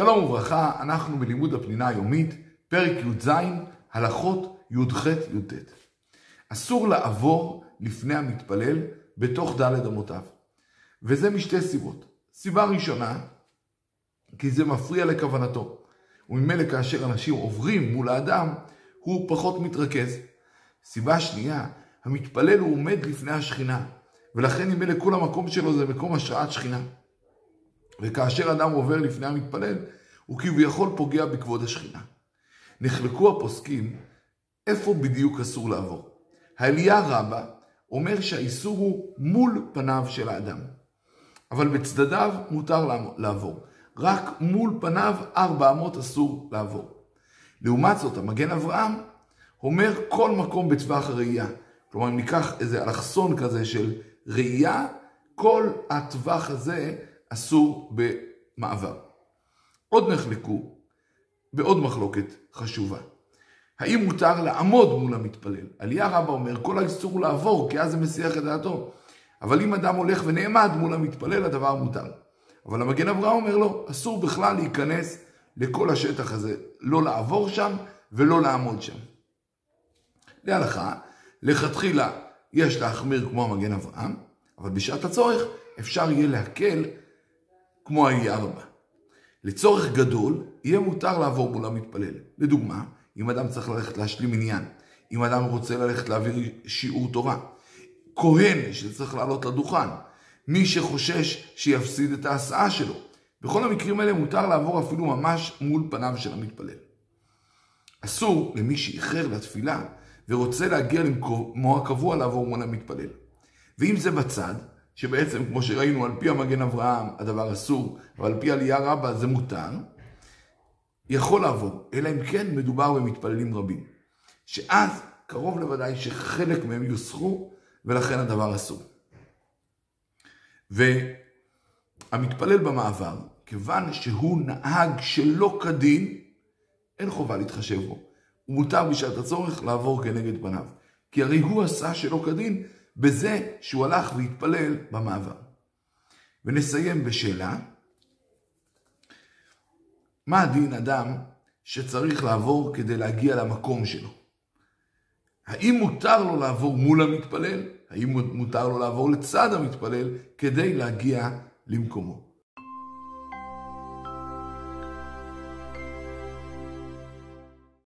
שלום וברכה, אנחנו בלימוד הפנינה היומית, פרק י"ז, הלכות י"ח-י"ט. אסור לעבור לפני המתפלל בתוך ד' אמותיו, וזה משתי סיבות. סיבה ראשונה, כי זה מפריע לכוונתו, וממילא כאשר אנשים עוברים מול האדם, הוא פחות מתרכז. סיבה שנייה, המתפלל הוא עומד לפני השכינה, ולכן ממילא כל המקום שלו זה מקום השראת שכינה. וכאשר אדם עובר לפני המתפלל, הוא כביכול פוגע בכבוד השכינה. נחלקו הפוסקים איפה בדיוק אסור לעבור. העלייה רבה אומר שהאיסור הוא מול פניו של האדם, אבל בצדדיו מותר לעבור. רק מול פניו ארבע אמות אסור לעבור. לעומת זאת, המגן אברהם אומר כל מקום בטווח הראייה. כלומר, אם ניקח איזה אלכסון כזה של ראייה, כל הטווח הזה אסור במעבר. עוד נחלקו בעוד מחלוקת חשובה. האם מותר לעמוד מול המתפלל? עלייה רבה אומר, כל האיסור הוא לעבור, כי אז זה מסיח את דעתו. אבל אם אדם הולך ונעמד מול המתפלל, הדבר מותר. אבל המגן אברהם אומר לו, אסור בכלל להיכנס לכל השטח הזה, לא לעבור שם ולא לעמוד שם. להלכה, לכתחילה יש להחמיר כמו המגן אברהם, אבל בשעת הצורך אפשר יהיה להקל כמו העלייה רבה. לצורך גדול, יהיה מותר לעבור מול המתפלל. לדוגמה, אם אדם צריך ללכת להשלים עניין, אם אדם רוצה ללכת להעביר שיעור תורה, כהן שצריך לעלות לדוכן, מי שחושש שיפסיד את ההסעה שלו. בכל המקרים האלה מותר לעבור אפילו ממש מול פניו של המתפלל. אסור למי שאיחר לתפילה ורוצה להגיע למקומו הקבוע לעבור מול המתפלל. ואם זה בצד, שבעצם, כמו שראינו, על פי המגן אברהם הדבר אסור, אבל על פי עלייה רבה זה מותר, יכול לעבור, אלא אם כן מדובר במתפללים רבים. שאז קרוב לוודאי שחלק מהם יוסחו, ולכן הדבר אסור. והמתפלל במעבר, כיוון שהוא נהג שלא כדין, אין חובה להתחשב בו. הוא מותר בשעת הצורך לעבור כנגד פניו. כי הרי הוא עשה שלא כדין, בזה שהוא הלך והתפלל במעבר. ונסיים בשאלה, מה הדין אדם שצריך לעבור כדי להגיע למקום שלו? האם מותר לו לעבור מול המתפלל? האם מותר לו לעבור לצד המתפלל כדי להגיע למקומו?